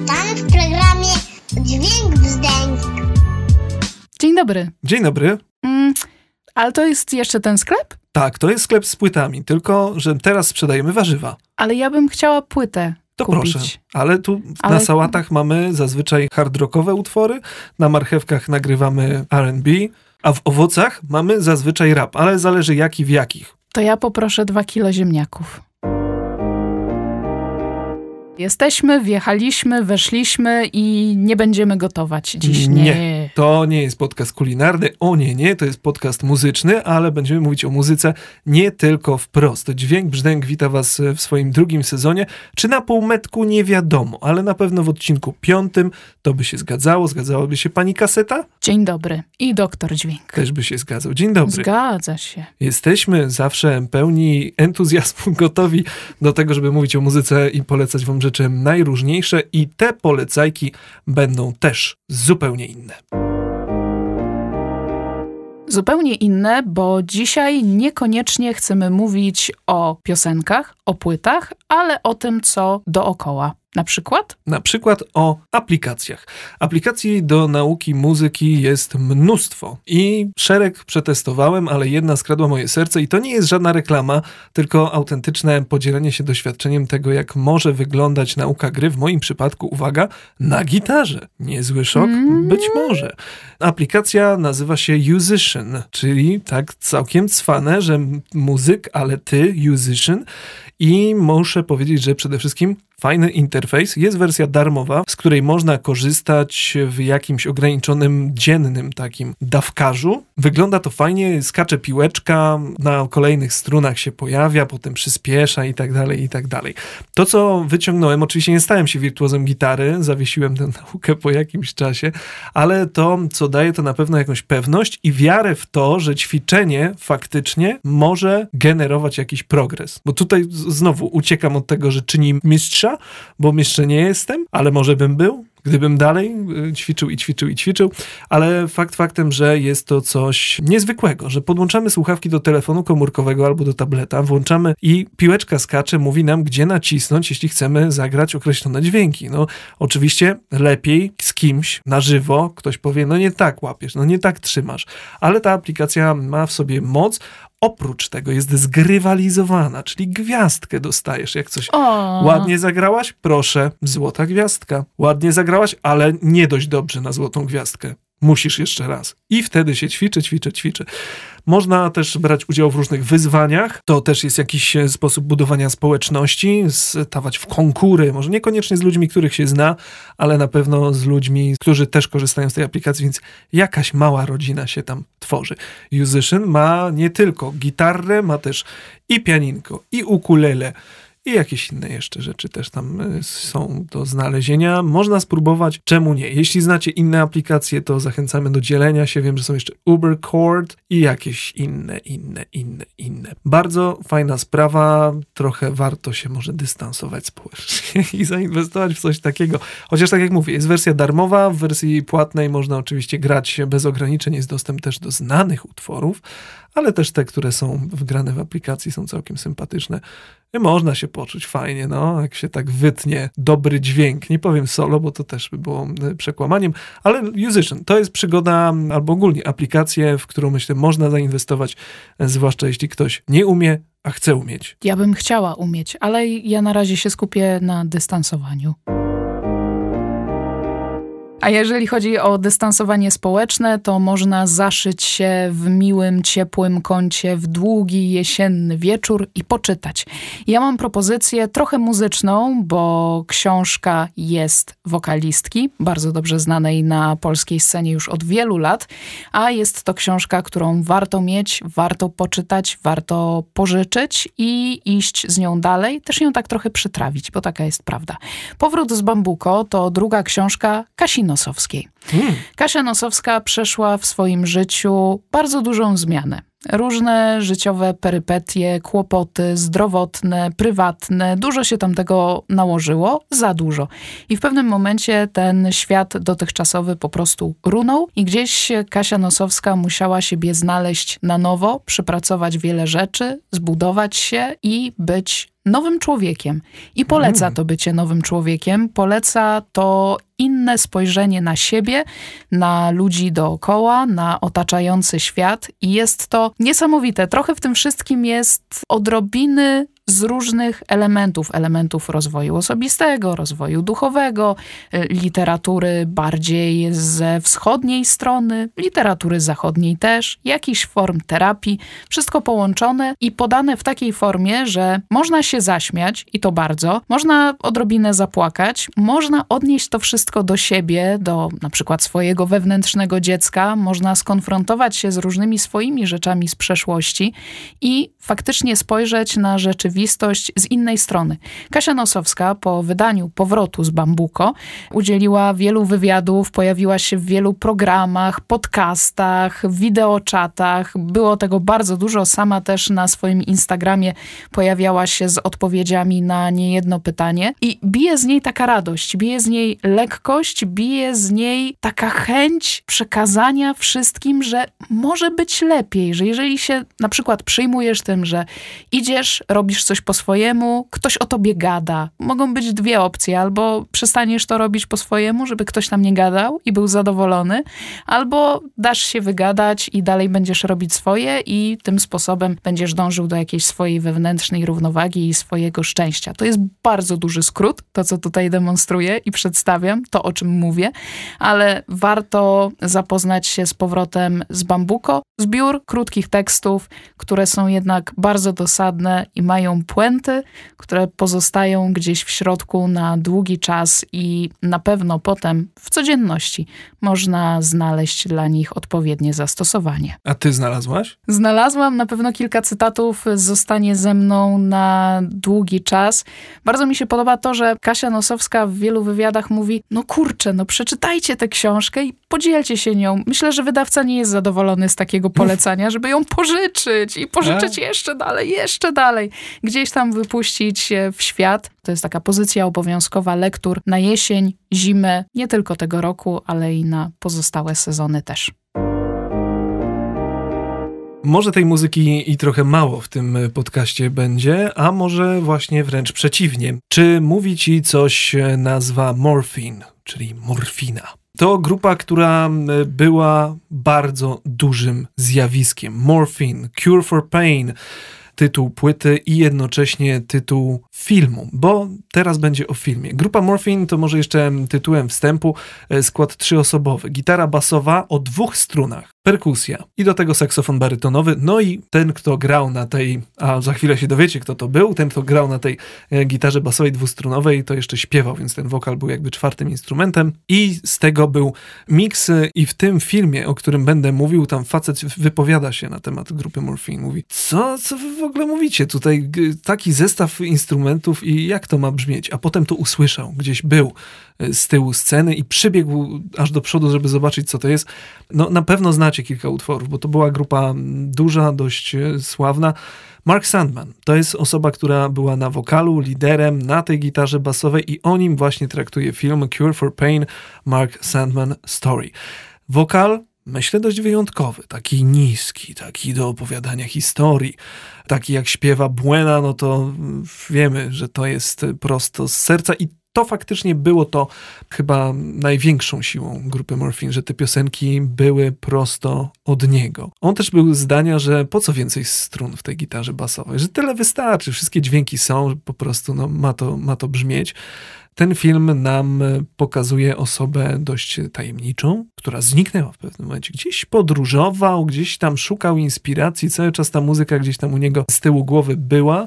Witamy w programie Dźwięk Wzdęk. Dzień dobry. Dzień dobry. Mm, ale to jest jeszcze ten sklep? Tak, to jest sklep z płytami, tylko że teraz sprzedajemy warzywa. Ale ja bym chciała płytę To kupić. proszę. Ale tu Ale- na sałatach mamy zazwyczaj hard rockowe utwory, na marchewkach nagrywamy R&B, a w owocach mamy zazwyczaj rap, ale zależy jaki w jakich. To ja poproszę dwa kilo ziemniaków. Jesteśmy, wjechaliśmy, weszliśmy i nie będziemy gotować dziś. Nie. Nie. To nie jest podcast kulinarny, o nie, nie, to jest podcast muzyczny, ale będziemy mówić o muzyce nie tylko wprost. Dźwięk Brzdęk wita was w swoim drugim sezonie, czy na półmetku nie wiadomo, ale na pewno w odcinku piątym to by się zgadzało, zgadzałaby się pani kaseta? Dzień dobry. I doktor dźwięk. Też by się zgadzał. Dzień dobry. Zgadza się. Jesteśmy zawsze pełni entuzjazmu, gotowi do tego, żeby mówić o muzyce i polecać wam rzeczy najróżniejsze i te polecajki będą też zupełnie inne. Zupełnie inne, bo dzisiaj niekoniecznie chcemy mówić o piosenkach, o płytach, ale o tym, co dookoła. Na przykład Na przykład o aplikacjach. Aplikacji do nauki muzyki jest mnóstwo i szereg przetestowałem, ale jedna skradła moje serce i to nie jest żadna reklama, tylko autentyczne podzielenie się doświadczeniem tego, jak może wyglądać nauka gry, w moim przypadku, uwaga, na gitarze. Niezły szok? Być może. Aplikacja nazywa się Musician, czyli tak całkiem cwane, że muzyk, ale ty, musician. I muszę powiedzieć, że przede wszystkim fajny interfejs. Jest wersja darmowa, z której można korzystać w jakimś ograniczonym, dziennym takim dawkarzu. Wygląda to fajnie, skacze piłeczka, na kolejnych strunach się pojawia, potem przyspiesza i tak dalej, i tak dalej. To, co wyciągnąłem, oczywiście nie stałem się wirtuozem gitary, zawiesiłem tę naukę po jakimś czasie, ale to, co daje, to na pewno jakąś pewność i wiarę w to, że ćwiczenie faktycznie może generować jakiś progres. Bo tutaj znowu uciekam od tego, że czyni mistrza, bo jeszcze nie jestem, ale może bym był. Gdybym dalej y, ćwiczył i ćwiczył i ćwiczył, ale fakt faktem, że jest to coś niezwykłego, że podłączamy słuchawki do telefonu komórkowego albo do tableta, włączamy i piłeczka skacze, mówi nam, gdzie nacisnąć, jeśli chcemy zagrać określone dźwięki. No, oczywiście lepiej z kimś na żywo, ktoś powie, no nie tak łapiesz, no nie tak trzymasz, ale ta aplikacja ma w sobie moc. Oprócz tego jest zgrywalizowana, czyli gwiazdkę dostajesz, jak coś o, Ładnie zagrałaś? Proszę, złota gwiazdka. Ładnie zagrałaś, ale nie dość dobrze na złotą gwiazdkę. Musisz jeszcze raz. I wtedy się ćwiczy, ćwiczy, ćwiczy. Można też brać udział w różnych wyzwaniach. To też jest jakiś e, sposób budowania społeczności, stawać w konkury, może niekoniecznie z ludźmi, których się zna, ale na pewno z ludźmi, którzy też korzystają z tej aplikacji, więc jakaś mała rodzina się tam tworzy. Musician ma nie tylko gitarę, ma też i pianinko, i ukulele, i jakieś inne jeszcze rzeczy też tam y, są do znalezienia. Można spróbować, czemu nie? Jeśli znacie inne aplikacje, to zachęcamy do dzielenia się. Wiem, że są jeszcze Uber Chord i jakieś inne, inne, inne, inne. Bardzo fajna sprawa. Trochę warto się może dystansować społecznie i zainwestować w coś takiego. Chociaż tak jak mówię, jest wersja darmowa, w wersji płatnej można oczywiście grać bez ograniczeń. Jest dostęp też do znanych utworów, ale też te, które są wgrane w aplikacji są całkiem sympatyczne. I można się poczuć fajnie, no, jak się tak wytnie dobry dźwięk. Nie powiem solo, bo to też by było e, przekłamaniem, ale Musician to jest przygoda, albo ogólnie aplikację, w którą myślę można zainwestować, e, zwłaszcza jeśli ktoś nie umie, a chce umieć. Ja bym chciała umieć, ale ja na razie się skupię na dystansowaniu. A jeżeli chodzi o dystansowanie społeczne, to można zaszyć się w miłym, ciepłym kącie w długi jesienny wieczór i poczytać. Ja mam propozycję trochę muzyczną, bo książka jest wokalistki, bardzo dobrze znanej na polskiej scenie już od wielu lat, a jest to książka, którą warto mieć, warto poczytać, warto pożyczyć i iść z nią dalej, też ją tak trochę przytrawić, bo taka jest prawda. Powrót z Bambuko to druga książka Kasi Nosowskiej. Kasia Nosowska przeszła w swoim życiu bardzo dużą zmianę. Różne życiowe perypetie, kłopoty zdrowotne, prywatne, dużo się tam tego nałożyło, za dużo. I w pewnym momencie ten świat dotychczasowy po prostu runął i gdzieś Kasia Nosowska musiała siebie znaleźć na nowo, przepracować wiele rzeczy, zbudować się i być nowym człowiekiem. I poleca to bycie nowym człowiekiem, poleca to inne spojrzenie na siebie, na ludzi dookoła, na otaczający świat. I jest to niesamowite. Trochę w tym wszystkim jest odrobiny z różnych elementów, elementów rozwoju osobistego, rozwoju duchowego, y, literatury bardziej ze wschodniej strony, literatury zachodniej też, jakichś form terapii, wszystko połączone i podane w takiej formie, że można się zaśmiać i to bardzo, można odrobinę zapłakać, można odnieść to wszystko do siebie, do na przykład swojego wewnętrznego dziecka, można skonfrontować się z różnymi swoimi rzeczami z przeszłości i faktycznie spojrzeć na rzeczywistość rzeczywistość z innej strony. Kasia Nosowska po wydaniu Powrotu z Bambuko udzieliła wielu wywiadów, pojawiła się w wielu programach, podcastach, wideoczatach. Było tego bardzo dużo. Sama też na swoim Instagramie pojawiała się z odpowiedziami na niejedno pytanie. I bije z niej taka radość, bije z niej lekkość, bije z niej taka chęć przekazania wszystkim, że może być lepiej, że jeżeli się na przykład przyjmujesz tym, że idziesz, robisz coś po swojemu, ktoś o tobie gada. Mogą być dwie opcje, albo przestaniesz to robić po swojemu, żeby ktoś tam nie gadał i był zadowolony, albo dasz się wygadać i dalej będziesz robić swoje i tym sposobem będziesz dążył do jakiejś swojej wewnętrznej równowagi i swojego szczęścia. To jest bardzo duży skrót, to co tutaj demonstruję i przedstawiam, to o czym mówię, ale warto zapoznać się z powrotem z Bambuko. Zbiór krótkich tekstów, które są jednak bardzo dosadne i mają puenty, które pozostają gdzieś w środku na długi czas i na pewno potem w codzienności można znaleźć dla nich odpowiednie zastosowanie. A ty znalazłaś? Znalazłam na pewno kilka cytatów, zostanie ze mną na długi czas. Bardzo mi się podoba to, że Kasia Nosowska w wielu wywiadach mówi: No kurczę, no przeczytajcie tę książkę i podzielcie się nią. Myślę, że wydawca nie jest zadowolony z takiego polecania, żeby ją pożyczyć i pożyczyć jeszcze dalej, jeszcze dalej. Gdzieś tam wypuścić w świat. To jest taka pozycja obowiązkowa lektur na jesień, zimę, nie tylko tego roku, ale i na pozostałe sezony też. Może tej muzyki i trochę mało w tym podcaście będzie, a może właśnie wręcz przeciwnie. Czy mówi ci coś nazwa Morphine, czyli morfina? To grupa, która była bardzo dużym zjawiskiem. Morphine, Cure for Pain, tytuł płyty i jednocześnie tytuł filmu, bo teraz będzie o filmie. Grupa Morphine to może jeszcze tytułem wstępu e, skład trzyosobowy. Gitara basowa o dwóch strunach perkusja i do tego saksofon barytonowy. No i ten, kto grał na tej, a za chwilę się dowiecie, kto to był, ten, kto grał na tej e, gitarze basowej dwustrunowej, to jeszcze śpiewał, więc ten wokal był jakby czwartym instrumentem. I z tego był miks i w tym filmie, o którym będę mówił, tam facet wypowiada się na temat grupy Morphine. Mówi, co, co wy w ogóle mówicie? Tutaj taki zestaw instrumentów i jak to ma brzmieć? A potem to usłyszał, gdzieś był z tyłu sceny i przybiegł aż do przodu, żeby zobaczyć, co to jest. No, na pewno znacie kilka utworów, bo to była grupa duża, dość e, sławna. Mark Sandman to jest osoba, która była na wokalu, liderem na tej gitarze basowej i o nim właśnie traktuje film Cure for Pain, Mark Sandman Story. Wokal myślę, dość wyjątkowy, taki niski, taki do opowiadania historii, taki jak śpiewa Buena, no to wiemy, że to jest prosto z serca i to faktycznie było to chyba największą siłą grupy Morphine, że te piosenki były prosto od niego. On też był zdania, że po co więcej strun w tej gitarze basowej, że tyle wystarczy, wszystkie dźwięki są, po prostu no, ma, to, ma to brzmieć. Ten film nam pokazuje osobę dość tajemniczą, która zniknęła w pewnym momencie. Gdzieś podróżował, gdzieś tam szukał inspiracji, cały czas ta muzyka gdzieś tam u niego z tyłu głowy była.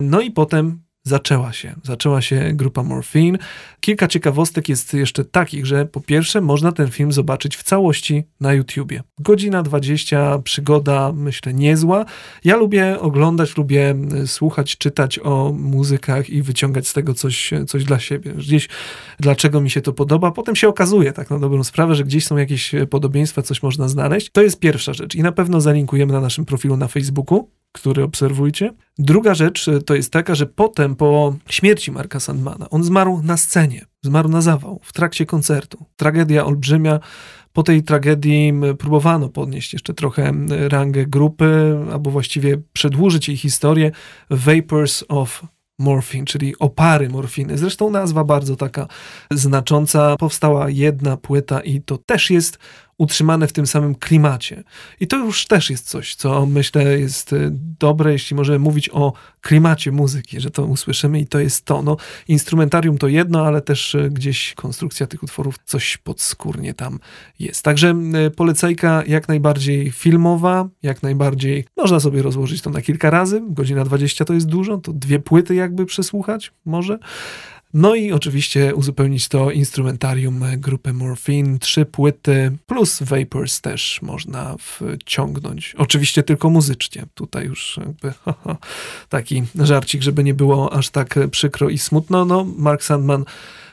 No i potem zaczęła się. Zaczęła się grupa Morphine. Kilka ciekawostek jest jeszcze takich, że po pierwsze można ten film zobaczyć w całości na YouTubie. Godzina 20, przygoda myślę niezła. Ja lubię oglądać, lubię słuchać, czytać o muzykach i wyciągać z tego coś, coś dla siebie. Gdzieś dlaczego mi się to podoba. Potem się okazuje tak na dobrą sprawę, że gdzieś są jakieś podobieństwa, coś można znaleźć. To jest pierwsza rzecz i na pewno zalinkujemy na naszym profilu na Facebooku który obserwujcie. Druga rzecz e, to jest taka, że potem po śmierci Marka Sandmana, on zmarł na scenie, zmarł na zawał, w trakcie koncertu. Tragedia olbrzymia. Po tej tragedii próbowano podnieść jeszcze trochę rangę grupy, albo właściwie przedłużyć jej historię. Vapors of Morphine, czyli opary morfiny. Zresztą nazwa bardzo taka znacząca. Powstała jedna płyta i to też jest utrzymane w tym samym klimacie. I to już też jest coś, co myślę jest y, dobre, jeśli możemy mówić o klimacie muzyki, że to usłyszymy i to jest to. No, instrumentarium to jedno, ale też y, gdzieś konstrukcja tych utworów coś podskórnie tam jest. Także y, polecajka jak najbardziej filmowa, jak najbardziej można sobie rozłożyć to na kilka razy. Godzina 20 to jest dużo, to dwie płyty jakby przesłuchać może. No i oczywiście uzupełnić to instrumentarium grupy Morphine, trzy płyty plus Vapors też można wciągnąć. Oczywiście tylko muzycznie. Tutaj już jakby taki żarcik, żeby nie było aż tak przykro i smutno. No, Mark Sandman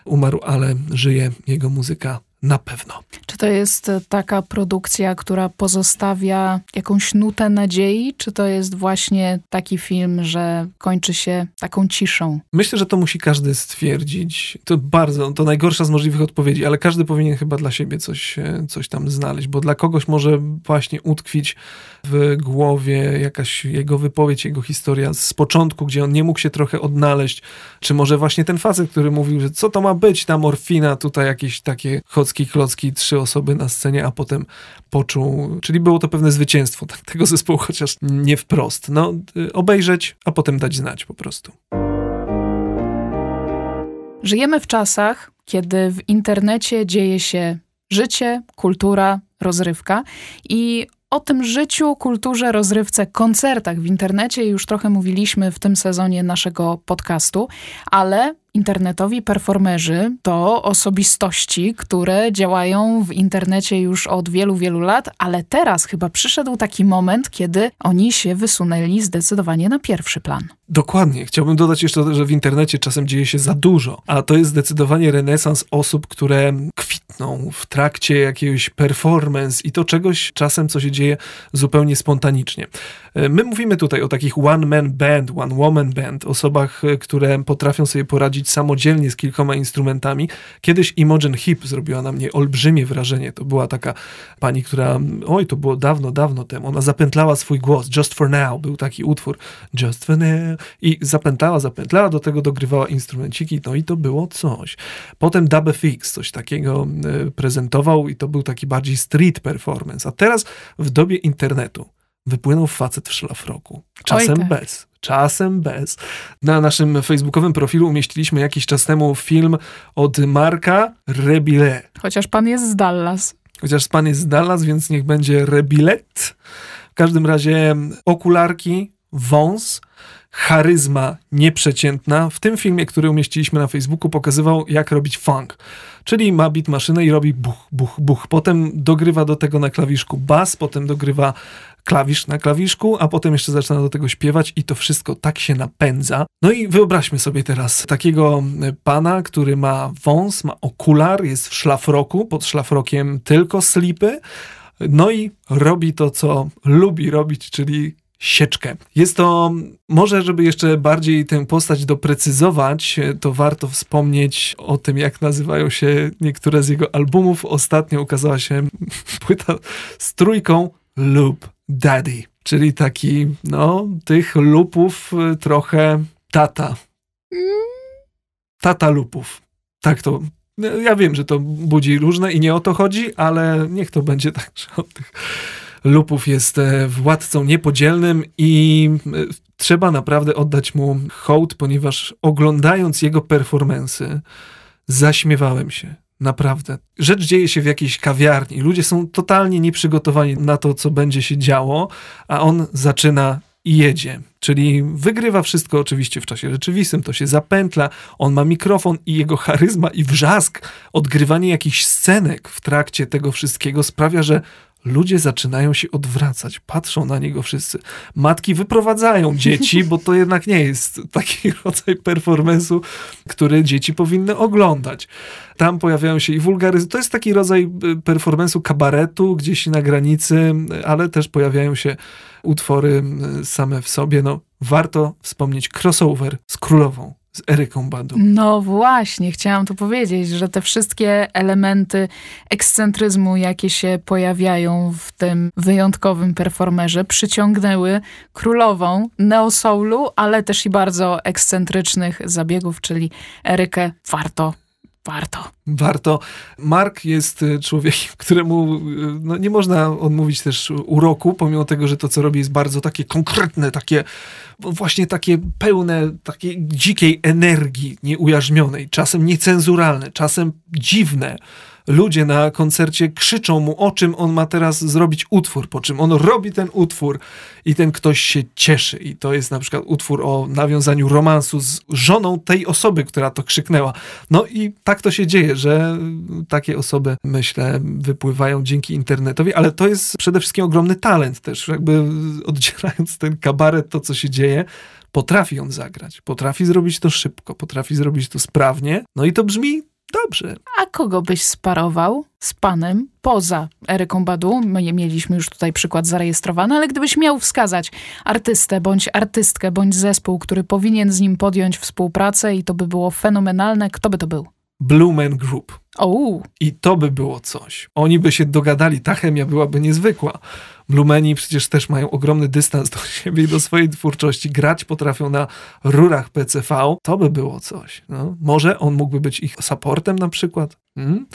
umarł, ale żyje jego muzyka na pewno. Czy to jest e, taka produkcja, która pozostawia jakąś nutę nadziei, czy to jest właśnie taki film, że kończy się taką ciszą? Myślę, że to musi każdy stwierdzić. To bardzo, to najgorsza z możliwych odpowiedzi, ale każdy powinien chyba dla siebie coś, e, coś tam znaleźć, bo dla kogoś może właśnie utkwić w głowie jakaś jego wypowiedź, jego historia z początku, gdzie on nie mógł się trochę odnaleźć, czy może właśnie ten facet, który mówił, że co to ma być ta morfina, tutaj jakieś takie chocki, klocki, trzy osoby na scenie, a potem poczuł, czyli było to pewne zwycięstwo tego zespołu, chociaż nie wprost. No, y, obejrzeć, a potem dać znać po prostu. Żyjemy w czasach, kiedy w internecie dzieje się życie, kultura, rozrywka i o tym życiu, kulturze, rozrywce, koncertach w internecie już trochę mówiliśmy w tym sezonie naszego podcastu, ale internetowi performerzy to osobistości, które działają w internecie już od wielu, wielu lat, ale teraz chyba przyszedł taki moment, kiedy oni się wysunęli zdecydowanie na pierwszy plan. Dokładnie. Chciałbym dodać jeszcze, że w internecie czasem dzieje się za dużo, a to jest zdecydowanie renesans osób, które kwitną w trakcie jakiegoś performance i to czegoś czasem, co się dzieje zupełnie spontanicznie. E, my mówimy tutaj o takich one-man band, one-woman band, osobach, e, które potrafią sobie poradzić samodzielnie z kilkoma instrumentami. Kiedyś Imogen Heap zrobiła na mnie olbrzymie wrażenie. To była taka pani, która, oj, to było dawno, dawno temu. Ona zapętlała swój głos. Just for now był taki utwór. Just for now. I zapętlała, zapętlała, do tego dogrywała instrumenciki, no i to było coś. Potem Dub FX coś takiego e, prezentował i to był taki bardziej street performance. A teraz w dobie internetu wypłynął facet w szlafroku. Czasem tak. bez. Czasem bez. Na naszym facebookowym profilu umieściliśmy jakiś czas temu film od Marka Rebile. Chociaż pan jest z Dallas. Chociaż pan jest z Dallas, więc niech będzie Rebilet. W każdym razie okularki, wąs, charyzma nieprzeciętna. W tym filmie, który umieściliśmy na Facebooku, pokazywał, jak robić funk. Czyli ma bit maszynę i robi buch, buch, buch. Potem dogrywa do tego na klawiszku bas, potem dogrywa klawisz na klawiszku, a potem jeszcze zaczyna do tego śpiewać i to wszystko tak się napędza. No i wyobraźmy sobie teraz takiego e, pana, który ma wąs, ma okular, jest w szlafroku, pod szlafrokiem tylko slipy, no i robi to, co lubi robić, czyli sieczkę. Jest to, może żeby jeszcze bardziej tę postać doprecyzować, to warto wspomnieć o tym, jak nazywają się niektóre z jego albumów. Ostatnio ukazała się płyta z trójką Loop Daddy, czyli taki, no, tych lupów y, trochę tata. Tata lupów. Tak to. Ja wiem, że to budzi różne i nie o to chodzi, ale niech to będzie tak, że od tych lupów jest e, władcą niepodzielnym i e, trzeba naprawdę oddać mu hołd, ponieważ oglądając jego performensy, zaśmiewałem się. Naprawdę. Rzecz dzieje się w jakiejś kawiarni. Ludzie są totalnie nieprzygotowani na to, co będzie się działo, a on zaczyna i jedzie. Czyli wygrywa wszystko oczywiście w czasie rzeczywistym, to się zapętla, on ma mikrofon i jego charyzma i wrzask, odgrywanie jakichś scenek w trakcie tego wszystkiego sprawia, że ludzie zaczynają się odwracać, patrzą na niego wszyscy. Matki wyprowadzają dzieci, bo to jednak nie jest taki rodzaj performance'u, który dzieci powinny oglądać. Tam pojawiają się i wulgaryzmy. To jest taki rodzaj y, performance'u kabaretu gdzieś na granicy, ale też pojawiają się utwory y, same w sobie. No, warto wspomnieć crossover z królową z Eryką Badu. No właśnie, chciałam tu powiedzieć, że te wszystkie elementy ekscentryzmu, jakie się pojawiają w tym wyjątkowym performerze, przyciągnęły królową neosoulu, ale też i bardzo ekscentrycznych zabiegów, czyli Erykę. Warto, warto. Warto. Mark jest y, człowiekiem, któremu y, no, nie można odmówić też uroku, pomimo tego, że to, co robi, jest bardzo takie konkretne, takie właśnie takie pełne takiej dzikiej energii nieujarzmionej, czasem niecenzuralne, czasem dziwne. Ludzie na koncercie krzyczą mu, o czym on ma teraz zrobić utwór, po czym on robi ten utwór i ten ktoś się cieszy. I to jest na przykład utwór o nawiązaniu romansu z żoną tej osoby, która to krzyknęła. No i tak to się dzieje, że takie osoby, myślę, wypływają dzięki internetowi, ale to jest przede wszystkim ogromny talent też, jakby oddzierając ten kabaret, to co się dzieje, potrafi on zagrać, potrafi zrobić to szybko, potrafi zrobić to sprawnie, no i to brzmi dobrze. A kogo byś sparował z panem poza Eryką Badu? My nie mieliśmy już tutaj przykład zarejestrowany, ale gdybyś miał wskazać artystę bądź artystkę bądź zespół, który powinien z nim podjąć współpracę i to by było fenomenalne, kto by to był? Blue Man Group. O, I to by było coś. Oni by się dogadali, ta chemia byłaby niezwykła. Blumeni przecież też mają ogromny dystans do siebie i do swojej twórczości. Grać potrafią na rurach PCV. To by było coś. No, może on mógłby być ich supportem na przykład. Mm?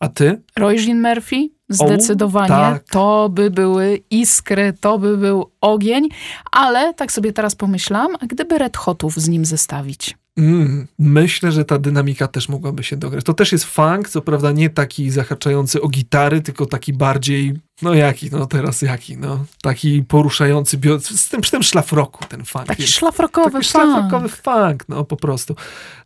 A ty? Roisin Murphy? Zdecydowanie. tak. To by były iskry, to by był ogień, ale tak sobie teraz pomyślałam, a gdyby Red Hotów z nim zestawić? Mm, myślę, że ta dynamika też mogłaby się dograć. To też jest funk, co prawda nie taki zahaczający o gitary, tylko taki bardziej, no jaki, no teraz jaki, no taki poruszający, bio, z tym, przy tym szlafroku ten funk Taki jest. szlafrokowy Taki funk. szlafrokowy funk, no po prostu.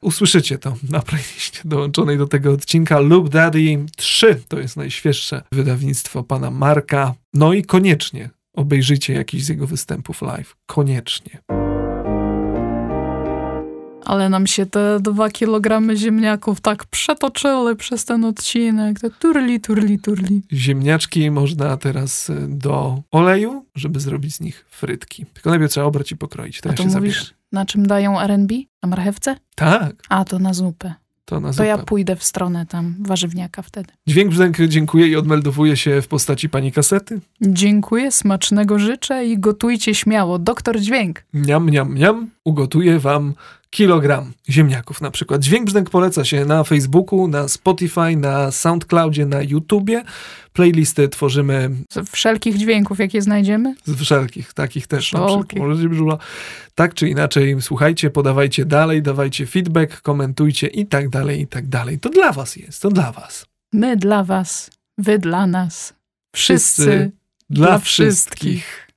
Usłyszycie to na playliście dołączonej do tego odcinka. Loop Daddy 3 to jest najświeższe wydawnictwo pana Marka. No i koniecznie obejrzyjcie jakiś z jego występów live. Koniecznie. Ale nam się te dwa kilogramy ziemniaków tak przetoczyły przez ten odcinek. To turli, turli, turli. Ziemniaczki można teraz y, do oleju, żeby zrobić z nich frytki. Tylko najpierw trzeba obrać i pokroić. To A ja to się mówisz, zabieram. na czym dają R&B? Na marchewce? Tak, A, to na zupę. to na To zupę. ja pójdę w stronę tam warzywniaka wtedy. Dźwięk brzdęk dziękuję i odmeldowuje się w postaci pani kasety. Dziękuję, smacznego życzę i gotujcie śmiało. Doktor Dźwięk. Niam, niam, niam. Ugotuję wam kilogram ziemniaków na przykład. Dźwięk brzdęk poleca się na Facebooku, na Spotify, na Soundcloudzie, na YouTubie. Playlisty tworzymy Z wszelkich dźwięków, jakie znajdziemy? z wszelkich, takich też na przykład. Możecie brzula. Tak czy inaczej, słuchajcie, podawajcie dalej, dawajcie feedback, komentujcie i tak dalej, i tak dalej. To dla was jest, to dla was. My dla was, wy dla nas. Wszyscy, Wszyscy Dla, dla wszystkich. wszystkich.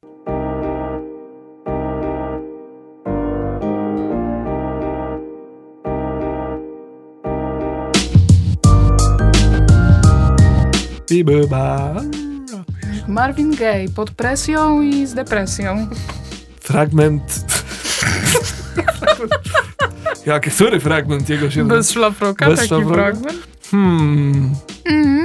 Marvin Gaye pod presją i z depresją. Fragment. Jak, który fragment jego się Bez szlafroka Bez taki szlafroka? fragment. Hmm. Mhm.